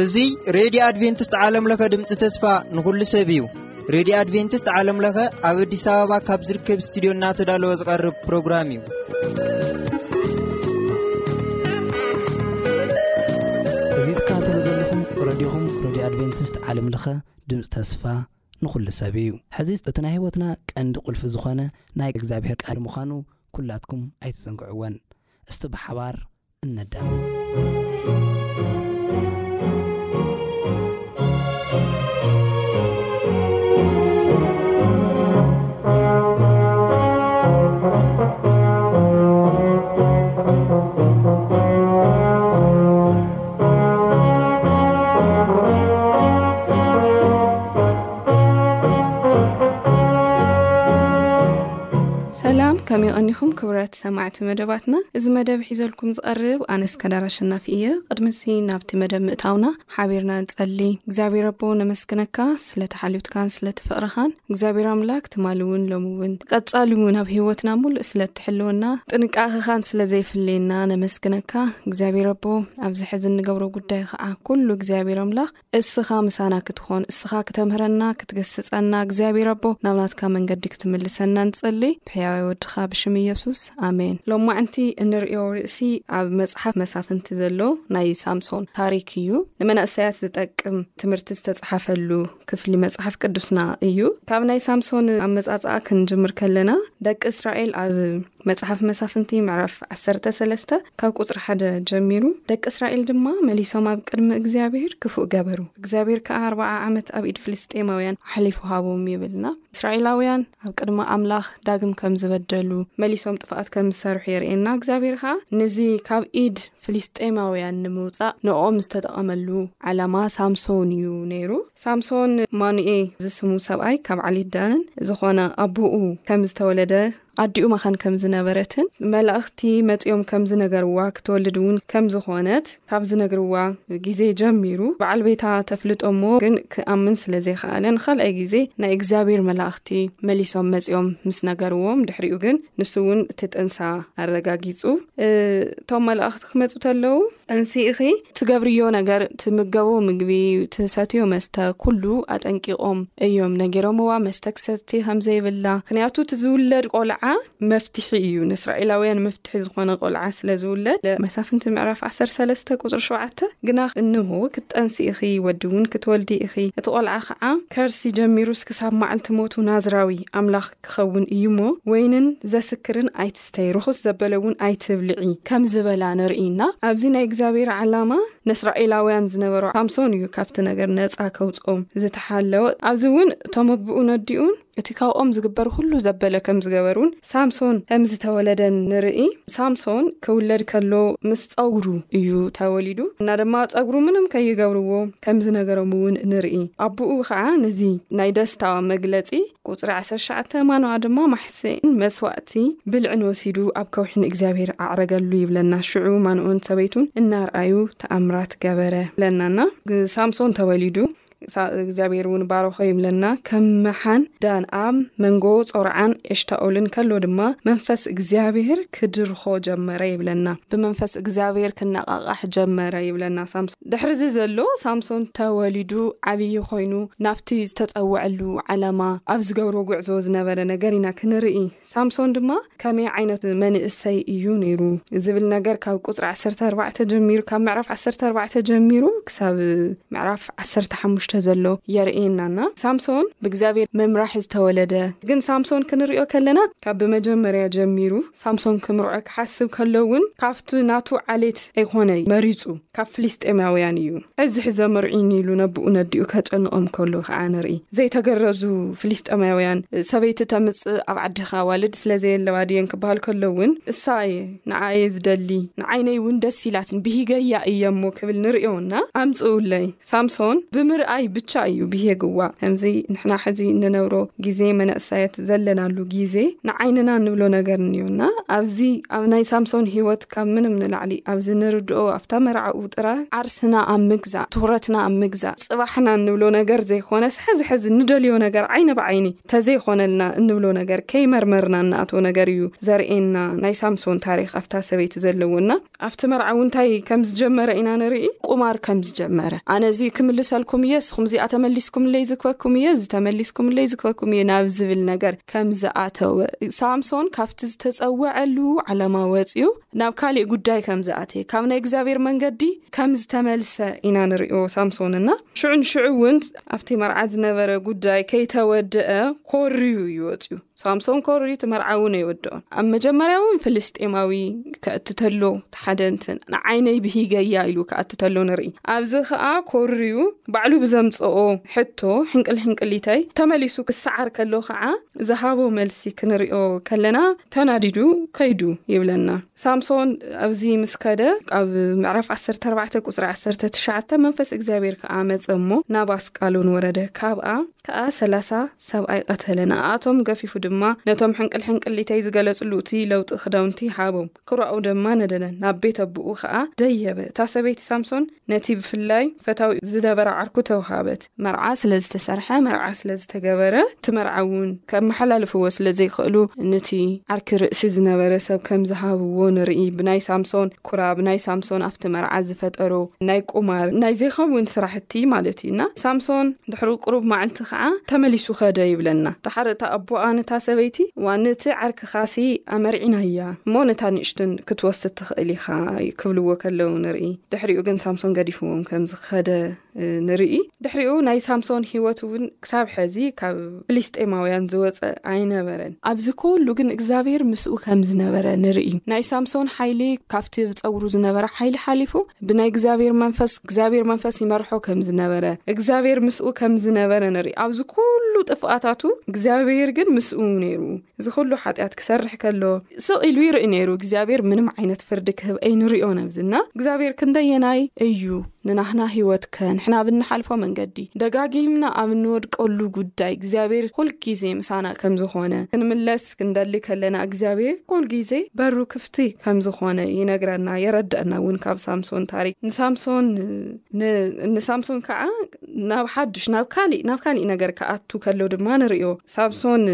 እዙይ ሬድዮ ኣድቨንትስት ዓለምለኸ ድምፂ ተስፋ ንኹሉ ሰብ እዩ ሬድዮ ኣድቨንትስት ዓለምለኸ ኣብ ኣዲስ ኣበባ ካብ ዝርከብ እስትድዮ እናተዳለወ ዝቐርብ ፕሮግራም እዩ እዚ ትካተሎ ዘለኹም ረድኹም ረድዮ ኣድቨንትስት ዓለምለኸ ድምፂ ተስፋ ንኹሉ ሰብ እዩ። ሕዚስ እቲ ናይ ሕይወትና ቀንዲ ቁልፊ ዝኾነ ናይ እግዚኣብሔር ቃል ምዃኑ ኩላትኩም ኣይትዘንግዕዎን። እስቲ ብሓባር እነዳምፅ። ሰላም ከመይ ቐኒኹም ክብራት ሰማዕቲ መደባትና እዚ መደብ ሒዘልኩም ዝቐርብ ኣነ ስከዳር ኣሸናፊ እየ ቕድሚሲ ናብቲ መደብ ምእታውና ሓቢርና ንጸሊ እግዚኣብሔር ኣቦ ነመስግነካ ስለቲ ሓልዮትካን ስለቲ ፍቕርኻን እግዚኣብሔር ኣምላክ ትማልውን ሎምውን ቐጻሊውን ኣብ ህይወትና ሙሉእ ስለ ስራሕቲ ሕልውና ጥንቃቐኻን ስለ ዘይፍለየና ነመስግነካ እግዚኣብሔር ኣቦ ኣብዚ ሕዚ እንገብሮ ጉዳይ ከዓ ኩሉ እግዚኣብሔር ኣምላኽ እስኻ ምሳና ክትኾን እስኻ ክተምህረና ክትገስፀና እግዚኣብሔር ኣቦ ናብ ናትካ መንገዲ ክትምልሰና ንፅሊ ብሕያወይ ወድኻ ብሽም ኢየሱስ ኣሜን ሎማዕንቲ እንሪኦ ርእሲ ኣብ መፅሓፍ መሳፍንቲ ዘሎ ናይ ሳምሶን ታሪክ እዩ ንመናእሰያት ዝጠቅም ትምህርቲ ዝተፅሓፈሉ ክፍሊ መጽሓፍ ቅዱስና እዩ። ካብ ናይ ሳምሶን ኣመጻጽኣ ክንጅምር ከለና ደቂ እስራኤል ኣብ መጽሓፍ መሳፍንቲ ምዕራፍ 13 ካብ ቁጽሪ ሓደ ጀሚሩ ደቂ እስራኤል ድማ መሊሶም ኣብ ቅድሚ እግዚኣብሔር ክፉእ ገበሩ፣ እግዚኣብሔር ከዓ ኣርባዓ ዓመት ኣብ ኢድ ፍልስጤማውያን ኣሕሊፉ ሃቦም ይብልና። እስራኤላውያን ኣብ ቅድሚ ኣምላኽ ዳግም ከም ዝበደሉ መሊሶም ጥፍኣት ከም ዝሰርሑ የርእየና። እግዚኣብሔር ከዓ ነዚ ካብ ኢድ ፍልስጤማውያን ንምውጻእ ንኦም ዝተጠቐመሉ ዓላማ ሳምሶን እዩ ነይሩ። ሳምሶን ማኑኤ ዝስሙ ሰብኣይ ካብ ዓሌት ዳን ዝኾነ ኣቡኡ ከም ዝተወለደ፣ ኣዲኡ መኻን ከም ዝነበረትን መላእኽቲ መጺኦም ከም ዝነገርዋ ክትወልድ እውን ከም ዝኾነት ካብ ዝነግርዋ ግዜ ጀሚሩ በዓል ቤታ ተፍልጦ እሞ ግን ክኣምን ስለ ዘይከኣለ ንኻልኣይ ግዜ ናይ እግዚኣብሔር መላእኽቲ እቲ መሊሶም መጺኦም ምስ ነገርዎም ድሕሪኡ ግን ንሱ እውን እቲ ጥንሳ ኣረጋጊጹ እቶም መላእኽቲ ክመጹ ተለዉ እንሲ እኺ ትገብርዮ ነገር ትምገቦ ምግቢ ትሰትዮ መስተ ኩሉ ኣጠንቂቖም እዮም ነጊሮምዋ መስተ ክሰቲ ከም ዘይብላ ምክንያቱ እቲ ዝውለድ ቆልዓ መፍትሒ እዩ ንእስራኤላውያን መፍትሒ ዝኾነ ቆልዓ ስለ ዝውለድ መሳፍንቲ ምዕራፍ ዓሰርተ ሰለስተ ቁፅሪ ሸውዓተ ግናኽ እንሆ ክትጠንሲ ኢኺ ወዲ እውን ክትወልዲ ኢኺ እቲ ቆልዓ ከዓ ከርሲ ጀሚሩስ ክሳብ መዓልቲ ሞቱ ናዝራዊ ኣምላኽ ክኸውን እዩ እሞ ወይንን ዘስክርን ኣይትስተይ ርኹስ ዘበለ እውን ኣይትብልዒ ከም ዝበላ ንርኢ እና ኣብዚ ናይ እግዚኣብሔር ዓላማ ንእስራኤላውያን ዝነበሮ ሳምሶን እዩ ካብቲ ነገር ነፃ ከውፅኦም ዝተሓለወ ኣብዚ እውን እቶም ኣቦኡን ኣዲኡን እቲ ካብኦም ዝግበር ዅሉ ዘበለ ከም ዝገበሩን ሳምሶን ከም ዝተወለደን ንርኢ። ሳምሶን ክውለድ ከሎ ምስ ጸጕሩ እዩ ተወሊዱ እና ድማ ጸጕሩ ምንም ከይገብርዎ ከም ዝነገሮም እውን ንርኢ። ኣቦኡ ኸዓ ነዚ ናይ ደስታ መግለጺ ቍጽሪ ዓሰርተ ትሽዓተ ማኖኣ ድማ ማሕስእን መስዋእቲ ብልዕን ወሲዱ ኣብ ከውሒ ንእግዚኣብሔር ኣዕረገሉ ይብለና። ሽዑ ማኖኡን ሰበይቱን እናርኣዩ ተኣምራት ገበረ ይብለና እና ሳምሶን ተወሊዱ። እግዚኣብሔር እውን ባሮኸ ይብለና። ከም መሓን ዳን ኣብ መንጎ ጾርዓን ኤሽታኦልን ከሎ ድማ መንፈስ እግዚኣብሔር ክድርኾ ጀመረ ይብለና። ብመንፈስ እግዚኣብሔር ክነቓቓሕ ጀመረ ይብለና ሳምሶን። ድሕሪ እዚ ዘሎ ሳምሶን ተወሊዱ ዓብዪ ኮይኑ ናብቲ ዝተጸወዐሉ ዓላማ ኣብ ዝገብሮ ጉዕዞ ዝነበረ ነገር ኢና ክንርኢ። ሳምሶን ድማ ከመይ ዓይነት መንእሰይ እዩ ነይሩ ዝብል ነገር ካብ ቁፅሪ ዓሰርተ ኣርባዕተ ጀሚሩ ካብ ምዕራፍ ዓሰርተ ኣርባዕተ ጀሚሩ ክሳብ ምዕራፍ ዓሰርተ ሓሙሽተ ዘሎ የርእየናና ሳምሶን ብእግዚኣብሔር መምራሕ ዝተወለደ ግን ሳምሶን ክንሪኦ ከለና ካብ ብመጀመርያ ጀሚሩ ሳምሶን ክምርዖ ክሓስብ ከሎ እውን ካብቲ ናቱ ዓሌት ኣይኮነ መሪፁ ካብ ፍሊስጤማውያን እዩ ዕዚ ሕዘ መርዑይኒ ኢሉ ነብኡ ነዲኡ ከጨንቆም ከሎ ከኣ ንርኢ ዘይተገረዙ ፍሊስጠማውያን ሰበይቲ ተምጽእ ኣብ ዓድኻ ኣዋልድ ስለ ዘየለዋ ድየን ክበሃል ከሎ እውን እሳ እየ ንዓ እየ ዝደሊ ንዓይነይ እውን ደስ ኢላትን ብሂገያ እየ እሞ ክብል ንርእዮና ኣምጽኡለይ ሳምሶን ብምርኣይ ብቻ እዩ ብሄግዋ ከምዚ ንሕና ሕዚ እንነብሮ ግዜ መነእሳያት ዘለናሉ ግዜ ንዓይንና ንብሎ ነገር እንዮና ኣብዚ ኣብ ናይ ሳምሶን ሂወት ካብ ምንም ንላዕሊ ኣብዚ ንርድኦ ኣብታ መርዓኡ ጥራይ ዓርስና ኣብ ምግዛእ ትኹረትና ኣብ ምግዛእ ጽባሕና እንብሎ ነገር ዘይኮነስ ሐዚ ሐዚ ንደልዮ ነገር ዓይኒ ብዓይኒ ተዘይኾነልና እንብሎ ነገር ከይመርመርና እንኣትዎ ነገር እዩ ዘርእየና ናይ ሳምሶን ታሪኽ ኣብታ ሰበይቲ ዘለዎ እና ኣብቲ መርዓዊ እንታይ ከምዝጀመረ ኢና ንርኢ። ቁማር ከምዝጀመረ ኣነ እዚ ክምልሰልኩም እየ እስኹም እዚኣ ተመሊስኩምለይ ዝክበኩም እየ እዚ ተመሊስኩምለይ ዝክበኩም እየ ናብ ዝብል ነገር ከም ዝኣተወ፣ ሳምሶን ካብቲ ዝተጸወዐሉ ዓላማ ወጺኡ ናብ ካልእ ጉዳይ ከም ዝኣተየ፣ ካብ ናይ እግዚኣብሔር መንገዲ ከም ዝተመልሰ ኢና ንርእዮ ሳምሶን እና ሽዑ ንሽዑ እውን ኣብቲ መርዓ ዝነበረ ጉዳይ ከይተወድአ ኮርዩ እዩ ወጺኡ። ሳምሶን ኮርዩ እቲ መርዓ እውን ኣይወድኦን። ኣብ መጀመርያ እውን ፍልስጤማዊ ከእትተሎ ተሓደንትን ንዓይነይ ብሂገያ ኢሉ ክኣቲ ተሎ ንርኢ ኣብዚ ከኣ ኮርዩ ባዕሉ ብዘምጽኦ ሕቶ ሕንቅል ሕንቅሊተይ ተመሊሱ ክሰዓር ከሎ ከኣ ዝሃቦ መልሲ ክንሪኦ ከለና ተናዲዱ ከይዱ ይብለና ሳምሶን ኣብዚ ምስ ከደ ኣብ ምዕራፍ 14 ቁጽሪ 19 መንፈስ እግዚኣብሔር ከኣ መጸ እሞ ናብ ኣስቃሎን ወረደ ካብኣ ከኣ ሰላሳ ሰብኣይ ቐተለ፣ ንኣኣቶም ገፊፉ ድማ ነቶም ሕንቅልሕንቅሊተይ ዝገለጽሉ እቲ ለውጢ ክዳውንቲ ሃቦም፣ ኵራኡ ደማ ነደለ፣ ናብ ቤት ኣቦኡ ኸኣ ደየበ። እታ ሰበይቲ ሳምሶን ነቲ ብፍላይ ፈታዊኡ ዝነበረ ዓርኩ ተውሃበት። መርዓ ስለ ዝተሰርሐ፣ መርዓ ስለ ዝተገበረ፣ እቲ መርዓ'ውን ከመሓላልፍዎ ስለ ዘይክእሉ፣ ነቲ ዓርኪ ርእሲ ዝነበረ ሰብ ከም ዝሃብዎ ንርኢ፣ ብናይ ሳምሶን ኩራብ ናይ ሳምሶን ኣብቲ መርዓ ዝፈጠሮ ናይ ቁማር ናይ ዘይኸውን ስራሕቲ ማለት እዩ እና ሳምሶን ድሕሪ ቁሩብ ማዕልቲ ከዓ ተመሊሱ ከደ ይብለና ድሓር እታ ኣቦኣ ነታ ሰበይቲ እዋን ንቲ ዓርክኻ ሲ ኣመርዒናያ እሞ ነታ ንእሽትን ክትወስድ ትኽእል ኢኻ ክብልዎ ከለው ንርኢ ድሕሪኡ ግን ሳምሶን ገዲፍዎም ከምዝኸደ ንርኢ ድሕሪኡ ናይ ሳምሶን ሂወት እውን ክሳብ ሕዚ ካብ ፍልስጤማውያን ዝወፀ ኣይነበረን ኣብዚ ኩሉ ግን እግዚኣብሄር ምስኡ ከም ዝነበረ ንርኢ ናይ ሳምሶን ሓይሊ ካብቲ ዝፀውሩ ዝነበረ ሓይሊ ሓሊፉ ብናይ እግዚኣብሄር መንፈስ እግዚኣብሄር መንፈስ ይመርሖ ከም ዝነበረ እግዚኣብሄር ምስኡ ከም ዝነበረ ንርኢ ኣብዚ ኩሉ ጥፍኣታቱ እግዚኣብሄር ግን ምስኡ ነይሩ እዚ ኹሉ ሓጢኣት ክሰርሕ ከሎ ስቕ ኢሉ ይርኢ ነይሩ። እግዚኣብሔር ምንም ዓይነት ፍርዲ ክህብ ኣይንሪኦን ኣብዚ እና እግዚኣብሔር ክንደየናይ እዩ ንናህና ህይወት ከ ንሕና ኣብ እንሓልፎ መንገዲ ደጋጊምና ኣብ እንወድቀሉ ጉዳይ እግዚኣብሔር ኩል ግዜ ምሳና ከም ዝኾነ ክንምለስ ክንደሊ ከለና እግዚኣብሔር ኩል ግዜ በሩ ክፍቲ ከም ዝኾነ ይነግረና የረድአና እውን ካብ ሳምሶን ታሪክ ንሳምሶን ንሳምሶን ከዓ ናብ ሓዱሽ ናብ ካሊእ ናብ ካሊእ ነገር ክኣቱ ከሎ ድማ ንሪዮ ሳምሶን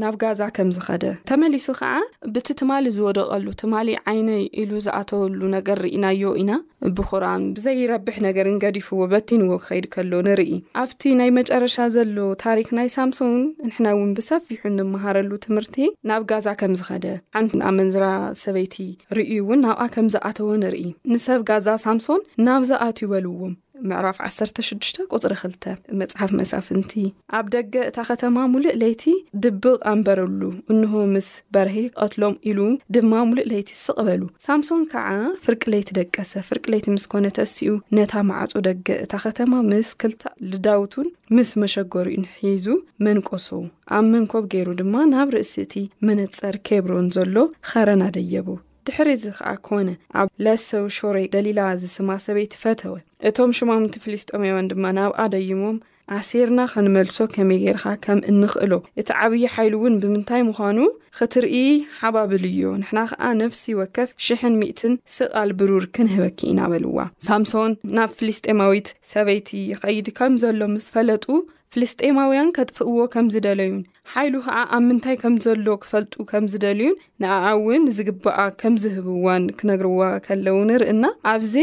ናብ ጋዛ ከም ዝኸደ ተመሊሱ ከዓ ብቲ ትማሊ ዝወደቐሉ ትማሊ ዓይነይ ኢሉ ዝኣተወሉ ነገር ርኢናዮ ኢና ብኹራን ብዘይረብሕ ነገርን ገዲፍዎ በቲንዎ ክኸይድ ከሎ ንርኢ ኣብቲ ናይ መጨረሻ ዘሎ ታሪክ ናይ ሳምሶን ንሕና እውን ብሰፊሑ እንመሃረሉ ትምህርቲ ናብ ጋዛ ከም ዝኸደ ሓንቲ ኣመንዝራ ሰበይቲ ርእዩ እውን ናብኣ ከም ዝኣተወ ንርኢ ንሰብ ጋዛ ሳምሶን ናብዚ ኣትዩ በልዎም ምዕራፍ ዓሰርተ ሽዱሽተ ቁፅሪ ክልተ መጽሓፍ መሳፍንቲ ኣብ ደገ እታ ኸተማ ሙሉእ ለይቲ ድብቕ ኣንበረሉ፣ እንሆ ምስ በርሂ ቐትሎም ኢሉ ድማ ሙሉእ ለይቲ ስቕ በሉ። ሳምሶን ከዓ ፍርቂ ለይቲ ደቀሰ፣ ፍርቂ ለይቲ ምስ ኮነ ተሲኡ ነታ ማዕጾ ደገ እታ ኸተማ ምስ ክልተ ልዳውቱን ምስ መሸገሪኡን ሒዙ መንቈሶ፣ ኣብ መንኰብ ገይሩ ድማ ናብ ርእሲ እቲ መነጸር ኬብሮን ዘሎ ኸረን ኣደየቦ። ድሕሪዚ ኸኣ ኰነ፣ ኣብ ለሰው ሾሬ ደሊላ ዝስማ ሰበይቲ ፈተወ። እቶም ሹማምንቲ ፍልስጥኤማውያን ድማ ናብኣ ደዪሞም፣ ኣሴርና ኽንመልሶ ከመይ ጌርካ ከም እንኽእሎ፣ እቲ ዓብዪ ሓይሉውን ብምንታይ ምዃኑ ኽትርኢ ሓባብልዮ፣ ንሕና ኸኣ ነፍሲ ወከፍ ሽሕን ሚእትን ስቓል ብሩር ክንህበኪ ኢና በልዋ። ሳምሶን ናብ ፍልስጥኤማዊት ሰበይቲ ይኸይድ ከም ዘሎ ምስ ፈለጡ፣ ፍልስጥኤማውያን ከጥፍእዎ ከም ዝደለዩን ሓይሉ ኸኣ ኣብ ምንታይ ከም ዘሎ ክፈልጡ ከም ዝደልዩን ንኣኣ እውን ንዝግብኣ ከም ዝህብዋን ክነግርዋ ከለዉ ንርኢ እና ኣብዚ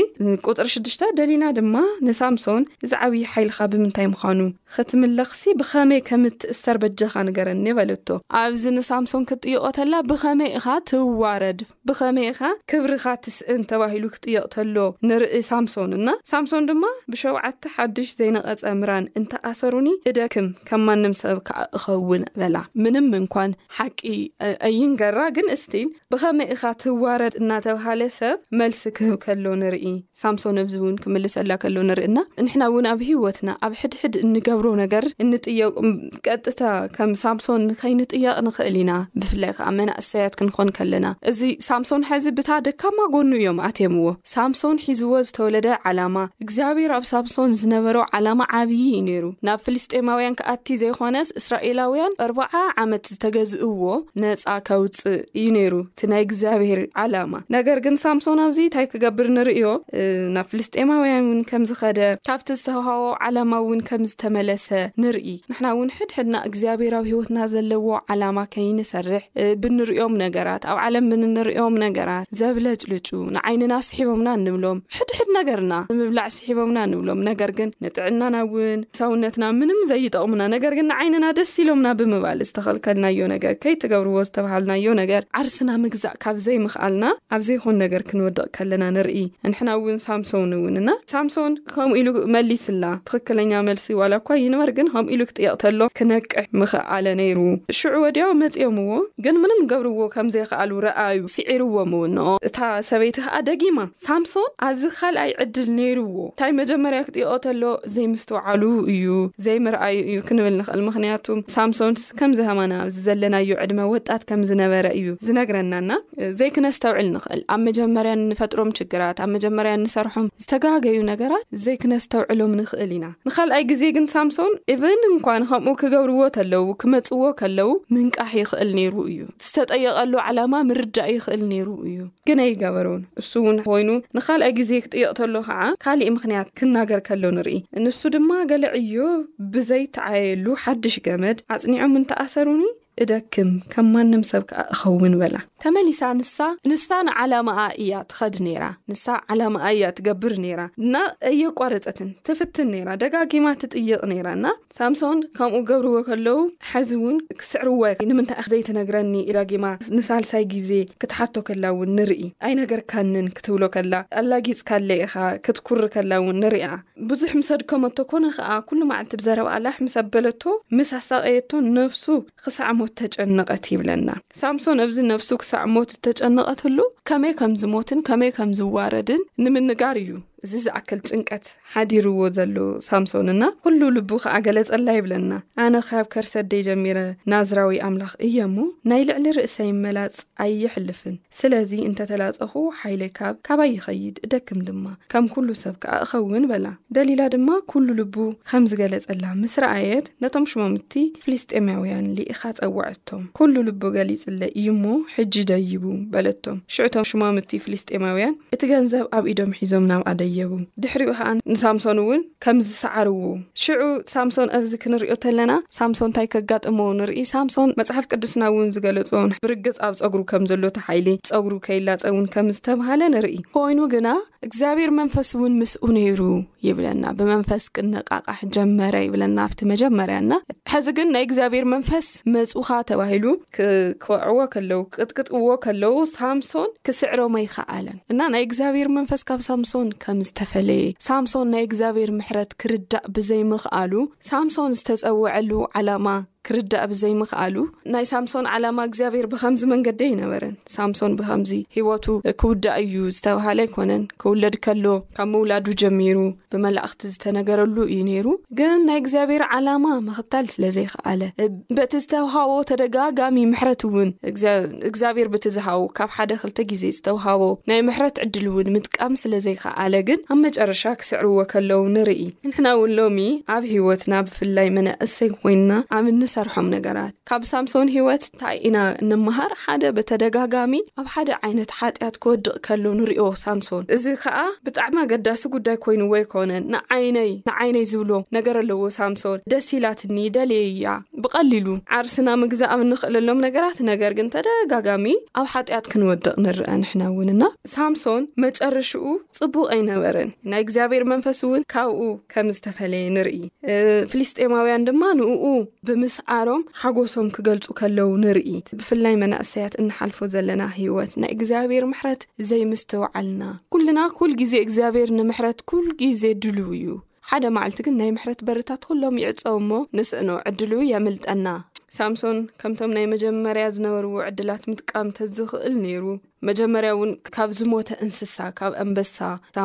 ቁጽሪ ሽዱሽተ ደሊና ድማ ንሳምሶን እዚ ዓብዪ ሓይልኻ ብምንታይ ምዃኑ ኽትምለኽሲ ብኸመይ ከም እትእሰር በጃኻ ንገረኒ በለቶ። ኣብዚ ንሳምሶን ክትጥይቖ ተላ ብኸመይ ኢኻ ትዋረድ? ብኸመይ ኢኻ ክብርኻ ትስእን ተባሂሉ ክጥየቕ ተሎ ንርኢ ሳምሶን እና ሳምሶን ድማ ብሸውዓተ ሓድሽ ዘይነቐጸ ምራን እንተ ኣሰሩኒ እደክም ከም ማንም ሰብ ከኣ እኸውን በላ ምንም እንኳን ሓቂ ኣይንገራ ግን እስቲል ብኸመይ ኢኻ ትዋረድ እናተብሃለ ሰብ መልሲ ክህብ ከሎ ንርኢ ሳምሶን ኣብዚ ውን ክምልሰላ ከሎ ንርኢ እና ንሕና ውን ኣብ ሂወትና ኣብ ሕድሕድ እንገብሮ ነገር እንጥየቅ ቀጥታ ከም ሳምሶን ንከይንጥየቅ ንክእል ኢና ብፍላይ ከዓ መናእሰያት ክንኾን ከለና እዚ ሳምሶን ሐዚ ብታ ደካማ ጎኑ እዮም ኣትየምዎ ሳምሶን ሒዝዎ ዝተወለደ ዓላማ እግዚኣብሔር ኣብ ሳምሶን ዝነበሮ ዓላማ ዓብዪ እዩ ነይሩ ናብ ፍልስጤማውያን ክኣቲ ዘይኾነስ እስራኤላውያን ኣርባዓ ዓመት ዝተገዝእዎ ነፃ ከውፅእ እዩ ነይሩ እቲ ናይ እግዚኣብሄር ዓላማ ነገር ግን ሳምሶን ኣብዚ እንታይ ክገብር ንርእዮ ናብ ፍልስጤማውያን እውን ከምዝኸደ ካብቲ ዝተውሃቦ ዓላማ እውን ከም ዝተመለሰ ንርኢ ንሕና እውን ሕድሕድና እግዚኣብሄራዊ ሂወትና ዘለዎ ዓላማ ከይንሰርሕ ብንሪኦም ነገራት ኣብ ዓለም ብንንሪኦም ነገራት ዘብለጭልጩ ንዓይንና ስሒቦምና እንብሎም ሕድሕድ ነገርና ንምብላዕ ስሒቦምና ንብሎም ነገር ግን ንጥዕናና ውን ሰውነትና ምንም ዘይጠቕሙና ነገር ግን ንዓይንና ደስ ኢሎምና ብምባል ዝተኸልከልናዮ ነገር ከይትገብርዎ ዝተብሃልናዮ ነገር ዓርስና ምግዛእ ካብ ዘይምኽኣልና ኣብ ዘይኮን ነገር ክንወድቕ ከለና ንርኢ ንሕና ውን ሳምሶን ውን እና ሳምሶን ከምኡ ኢሉ መሊስላ ትኽክለኛ መልሲ ዋላ እኳ ይንበር ግን ከምኡ ኢሉ ክጥየቕ ተሎ ክነቅሕ ምኸኣለ ነይሩ ሽዑ ወዲያው መጺኦምዎ ግን ምንም ገብርዎ ከም ዘይኸኣሉ ረኣዩ ስዒርዎም ውን እታ ሰበይቲ ከኣ ደጊማ ሳምሶን ኣብዚ ካልኣይ ዕድል ነይርዎ እንታይ መጀመርያ ክጥይቆ ተሎ ዘይምስትውዓሉ እዩ ዘይምርኣዩ እዩ ክንብል ንኽእል ምኽንያቱ ሳምሶንስ ከምዚ ከማና ኣብዚ ዘለናዮ ዕድመ ወጣት ከም ዝነበረ እዩ ዝነግረና እና ዘይክነስተውዕል ንኽእል ኣብ መጀመርያ እንፈጥሮም ችግራት ኣብ መጀመርያ እንሰርሖም ዝተጋገዩ ነገራት ዘይክነስተውዕሎም ንኽእል ኢና ንካልኣይ ግዜ ግን ሳምሶን እብን እንኳን ከምኡ ክገብርዎ ተለው ክመፅዎ ከለው ምንቃሕ ይኽእል ነይሩ እዩ ዝተጠየቐሉ ዓላማ ምርዳእ ይኽእል ነይሩ እዩ። ግን ኣይገበሩን። እሱ እውን ኮይኑ ንኻልኣይ ግዜ ክጥየቕ ተሎ ከዓ ካሊእ ምኽንያት ክናገር ከሎ ንርኢ። ንሱ ድማ ገለ ዕዮ ብዘይተዓየሉ ሓድሽ ገመድ ኣፅኒዖም እንተኣሰሩኒ እደክም ከም ማንም ሰብ ከዓ እኸውን በላ። ተመሊሳ ንሳ ንሳ ንዓላማኣ እያ ትኸድ ነይራ። ንሳ ዓላማኣ እያ ትገብር ነይራ እና እየቋረፀትን ትፍትን ነይራ ደጋጊማ ትጥይቕ ነይራ እና ሳምሶን ከምኡ ገብርዎ ከለዉ ሐዚ ውን ክስዕርዎ ንምንታይ ዘይትነግረኒ ኢላ ዳጊማ ንሳልሳይ ግዜ ክትሓቶ ከላ ውን ንርኢ ኣይነገርካንን ክትብሎ ከላ ኣላጊፅካለይ ኢኻ ክትኩሪ ከላ ውን ንሪኣ ብዙሕ ምስ ኣድከመቶ ኮነ ኸኣ ኩሉ መዓልቲ ብዘረብኣ ላሕ ምስ ኣበለቶ ምስ ኣሳቐየቶ ነብሱ ኽሳዕ ሞት ተጨነቐት ይብለና ሳምሶን እብዚ ነብሱ ክሳዕ ሞት ዝተጨነቐትሉ ከመይ ከምዝሞትን ከመይ ከምዝዋረድን ንምንጋር እዩ እዚ ዝኣክል ጭንቀት ሓዲርዎ ዘሎ ሳምሶን እና ኩሉ ልቡ ኸዓ ገለጸላ ይብለና ኣነ ኻብ ከርሰደይ ጀሚረ ናዝራዊ ኣምላኽ እየ እሞ ናይ ልዕሊ ርእሰይ መላጽ ኣይሕልፍን ስለዚ እንተተላጸኹ ሓይለይ ካብ ካባይ ይኸይድ እደክም ድማ ከም ኩሉ ሰብ ከዓ እኸውን በላ ደሊላ ድማ ኩሉ ልቡ ከም ዝገለጸላ ምስ ረኣየት ነቶም ሽሞምቲ ፍልስጤማውያን ልኢኻ ጸውዐት በለቶም። ኵሉ ልቡ ገሊጽለይ እዩ እሞ፣ ሕጂ ደይቡ፣ በለቶም። ሽዑ እቶም ሹማምቲ ፍልስጥኤማውያን እቲ ገንዘብ ኣብ ኢዶም ሒዞም ናብኣ ደየቡ። ድሕሪኡ ኸኣ ንሳምሶን እውን ከም ዝሰዓርዎ። ሽዑ ሳምሶን ኣብዚ ክንርእዮ ተለና ሳምሶን እንታይ ከጋጥሞ ንርኢ ሳምሶን መጽሓፍ ቅዱስና እውን ዝገለጾን ብርግጽ ኣብ ጸጉሩ ከም ዘሎ እቲ ሓይሊ ጸጉሩ ከይላጸ እውን ከም ዝተብሃለ ንርኢ ኮይኑ ግና እግዚኣብሔር መንፈስ እውን ምስኡ ነይሩ ይብለና ብመንፈስ ቅነቃቃሕ ጀመረ ይብለና ኣብቲ መጀመርያና ሕዚ ግን ናይ እግዚኣብሔር መንፈስ መፁካ ተባሂሉ ክክበዕዎ ከለው ቅጥቅጥዎ ከለው ሳምሶን ክስዕሮም ኣይከኣለን እና ናይ እግዚኣብሔር መንፈስ ካብ ሳምሶን ከም ዝተፈለየ ሳምሶን ናይ እግዚኣብሔር ምሕረት ክርዳእ ብዘይምክኣሉ ሳምሶን ዝተፀወዐሉ ዓላማ ክርዳእ ብዘይምኽኣሉ፣ ናይ ሳምሶን ዓላማ እግዚኣብሔር ብኸምዚ መንገዲ ኣይነበረን። ሳምሶን ብኸምዚ ሕይወቱ ክውዳእ እዩ ዝተብሃለ ኣይኮነን። ክውለድ ከሎ ካብ ምውላዱ ጀሚሩ ብመላእኽቲ ዝተነገረሉ እዩ ነይሩ። ግን ናይ እግዚኣብሔር ዓላማ ምኽታል ስለ ዘይክኣለ በቲ ዝተውሃቦ ተደጋጋሚ ምሕረት እውን እግዚኣብሔር ብቲ ዝሃቦ ካብ ሓደ ክልተ ግዜ ዝተውሃቦ ናይ ምሕረት ዕድል እውን ምጥቃም ስለ ዘይክኣለ ግን ኣብ መጨረሻ ክስዕርዎ ከለዉ ንርኢ። ንሕና እውን ሎሚ ኣብ ህይወትና ብፍላይ መናእሰይ ኮይንና ኣብ እንሰርሖም ነገራት ካብ ሳምሶን ህይወት እንታይ ኢና እንመሃር? ሓደ ብተደጋጋሚ ኣብ ሓደ ዓይነት ሓጢኣት ክወድቕ ከሎ ንሪኦ ሳምሶን። እዚ ከኣ ብጣዕሚ ኣገዳሲ ጉዳይ ኮይንዎ ኣይኮነን። ንዓይነይ ንዓይነይ ዝብሎ ነገር ኣለዎ ሳምሶን። ደስ ኢላትኒ ደልየያ። ብቐሊሉ ዓርስና ምግዛእ ኣብ እንኽእለሎም ነገራት ነገር ግን ተደጋጋሚ ኣብ ሓጢኣት ክንወድቕ ንርኣ ንሕና እውን እና። ሳምሶን መጨረሽኡ ጽቡቕ ኣይነበረን፣ ናይ እግዚኣብሔር መንፈስ እውን ካብኡ ከም ዝተፈለየ ንርኢ። ፍልስጤማውያን ድማ ንእኡ ብምስዓሮም ሓጎሶም ክገልጹ ከለዉ ንርኢ። ብፍላይ መናእሰያት እንሓልፎ ዘለና ህይወት ናይ እግዚኣብሔር ምሕረት ዘይምስትውዓልና ኩልና ኩል ግዜ እግዚኣብሔር ንምሕረት ኩል ግዜ ድልው እዩ። ሓደ መዓልቲ ግን ናይ ምሕረት በርታት ዅሎም ይዕጸው እሞ ንስእኖ፣ ዕድሉ የምልጠና። ሳምሶን ከምቶም ናይ መጀመርያ ዝነበርዎ ዕድላት ምጥቃም ተዝኽእል ነይሩ። መጀመርያ እውን ካብ ዝሞተ እንስሳ፣ ካብ ኣንበሳ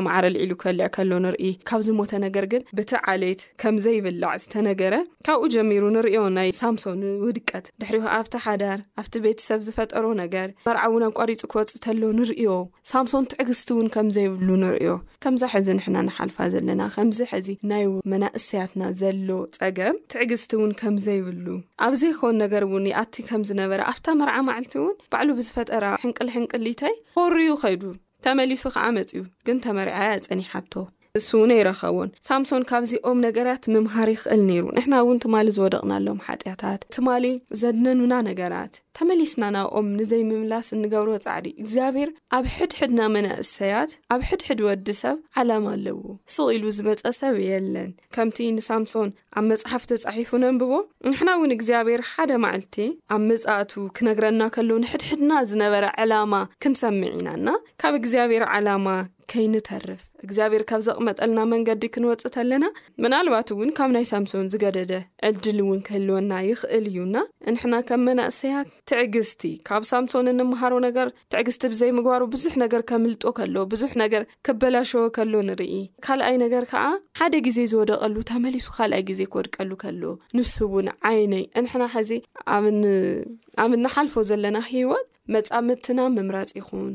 ማዓር ኣልዒሉ ክበልዕ ከሎ ንርኢ። ካብ ዝሞተ ነገር ግን ብቲ ዓሌት ከም ዘይብላዕ ዝተነገረ ካብኡ ጀሚሩ ንርእዮ ናይ ሳምሶን ውድቀት። ድሕሪኡ ከኣ ኣብቲ ሓዳር፣ ኣብቲ ቤተሰብ ዝፈጠሮ ነገር፣ መርዓ እውን ኣቋሪጹ ክወጽእ ተሎ ንርእዮ። ሳምሶን ትዕግስቲ ውን ከም ዘይብሉ ንርእዮ ከምዛ ሕዚ ንሕና ንሓልፋ ዘለና ከምዚ ሕዚ ናይ መናእሰያትና ዘሎ ጸገም ትዕግስቲ ውን ከም ዘይብሉ ኣብ ዘይኮን ነገር ውን ይኣቲ ከም ዝነበረ ኣብታ መርዓ ማዕልቲ ውን ባዕሉ ብዝፈጠራ ሕንቅል ሕንቅሊተይ ኮርዩ ከይዱ ተመሊሱ ከኣ መጽዩ ግን ተመርዕያ ጸኒሓቶ ንሱ እውን ኣይረኸቦን። ሳምሶን ካብዚኦም ነገራት ምምሃር ይኽእል ነይሩ። ንሕና እውን ትማሊ ዝወደቕናሎም ሓጢኣታት፣ ትማሊ ዘድነኑና ነገራት፣ ተመሊስና ናብኦም ንዘይምምላስ እንገብሮ ጻዕሪ፣ እግዚኣብሄር ኣብ ሕድሕድና መናእሰያት፣ ኣብ ሕድሕድ ወዲ ሰብ ዓላማ ኣለዎ። ስቕ ኢሉ ዝመጸ ሰብ የለን። ከምቲ ንሳምሶን ኣብ መጽሓፍ ተጻሒፉ ነንብቦ፣ ንሕና እውን እግዚኣብሄር ሓደ መዓልቲ ኣብ ምጽኣቱ ክነግረና ከሎ ንሕድሕድና ዝነበረ ዕላማ ክንሰምዕ ኢና እና ካብ እግዚኣብሄር ዓላማ ከይንተርፍ እግዚኣብሔር ካብ ዘቕመጠልና መንገዲ ክንወፅ ተለና ምናልባት እውን ካብ ናይ ሳምሶን ዝገደደ ዕድል እውን ክህልወና ይኽእል እዩና እንሕና ከም መናእሰያት ትዕግስቲ ካብ ሳምሶን እንምሃሮ ነገር ትዕግስቲ ብዘይምግባሩ ብዙሕ ነገር ከምልጦ ከሎ ብዙሕ ነገር ክበላሸወ ከሎ ንርኢ ካልኣይ ነገር ከዓ ሓደ ግዜ ዝወደቐሉ ተመሊሱ ካልኣይ ግዜ ክወድቀሉ ከሎ ንሱ እውን ዓይነይ እንሕና ሕዚ ኣብ እንሓልፎ ዘለና ሂወት መፃምትና ምምራፅ ይኹን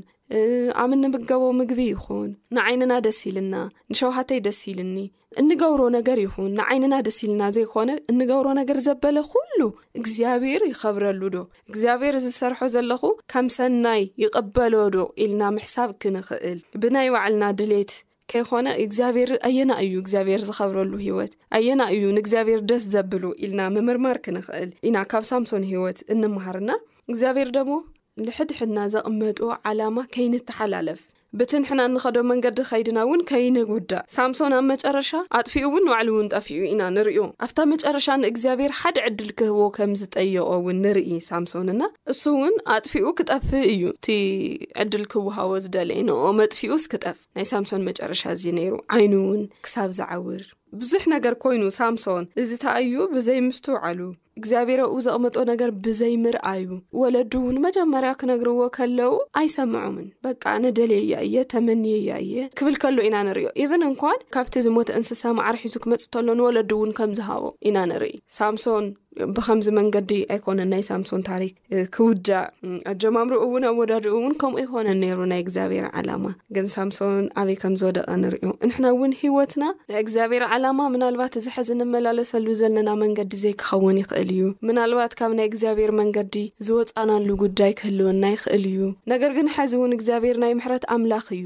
ኣብ እንምገቦ ምግቢ ይኹን ንዓይንና ደስ ኢልና ንሸውሃተይ ደስ ኢልኒ እንገብሮ ነገር ይኹን ንዓይንና ደስ ኢልና ዘይኮነ እንገብሮ ነገር ዘበለ ኩሉ እግዚኣብሄር ይኸብረሉ ዶ እግዚኣብሄር ዝሰርሖ ዘለኹ ከም ሰናይ ይቕበሎ ዶ ኢልና ምሕሳብ ክንኽእል ብናይ ባዕልና ድሌት ከይኮነ እግዚኣብሔር ኣየናይ እዩ እግዚኣብሔር ዝኸብረሉ ህይወት ኣየናይ እዩ ንእግዚኣብሔር ደስ ዘብሉ ኢልና ምምርማር ክንኽእል ኢና ካብ ሳምሶን ህይወት እንምሃርና እግዚኣብሔር ደሞ ልሕድሕድና ዘቕመጡ ዓላማ ከይንተሓላለፍ ብትንሕና እንኸዶ መንገዲ ከይድና እውን ከይንጉዳእ ሳምሶን ኣብ መጨረሻ ኣጥፊኡ እውን ንባዕሉ እውን ጠፊኡ ኢና ንሪዮ ኣብታ መጨረሻ ንእግዚኣብሔር ሓደ ዕድል ክህቦ ከም ዝጠየቆ እውን ንርኢ ሳምሶንና እሱ እውን ኣጥፊኡ ክጠፍእ እዩ እቲ ዕድል ክወሃቦ ዝደለየ ንኦ መጥፊኡስ ክጠፍ ናይ ሳምሶን መጨረሻ እዚ ነይሩ ዓይኑ እውን ክሳብ ዝዓውር ብዙሕ ነገር ኮይኑ ሳምሶን እዚ ተኣዩ ብዘይ ምስትውዓሉ እግዚኣብሔር ኣብኡ ዘቕመጦ ነገር ብዘይ ምርኣዩ ወለዱ እውን መጀመርያ ክነግርዎ ከለው ኣይሰምዖምን በቃ ነደልየያ እየ ተመንየያ እየ ክብል ከሎ ኢና ንሪዮ ኢቨን እንኳን ካብቲ ዝሞተ እንስሳ ማዕር ሒዙ ክመፅእ ተሎ ንወለዱ እውን ከም ዝሃቦ ኢና ንርኢ ሳምሶን ብከምዚ መንገዲ ኣይኮነን ናይ ሳምሶን ታሪክ ክውዳእ ኣጀማምርኡ እውን ኣወዳድኡ እውን ከምኡ ኣይኮነን ነይሩ ናይ እግዚኣብሔር ዓላማ ግን ሳምሶን ኣበይ ከም ዝወደቐ ንሪኦ ንሕና እውን ህይወትና ናይ እግዚኣብሔር ዓላማ ምናልባት እዚ ሕዚ ንመላለሰሉ ዘለና መንገዲ ዘይክኸውን ይኽእል እዩ ምናልባት ካብ ናይ እግዚኣብሔር መንገዲ ዝወፃናሉ ጉዳይ ክህልወና ይኽእል እዩ ነገር ግን ሕዚ እውን እግዚኣብሔር ናይ ምሕረት ኣምላኽ እዩ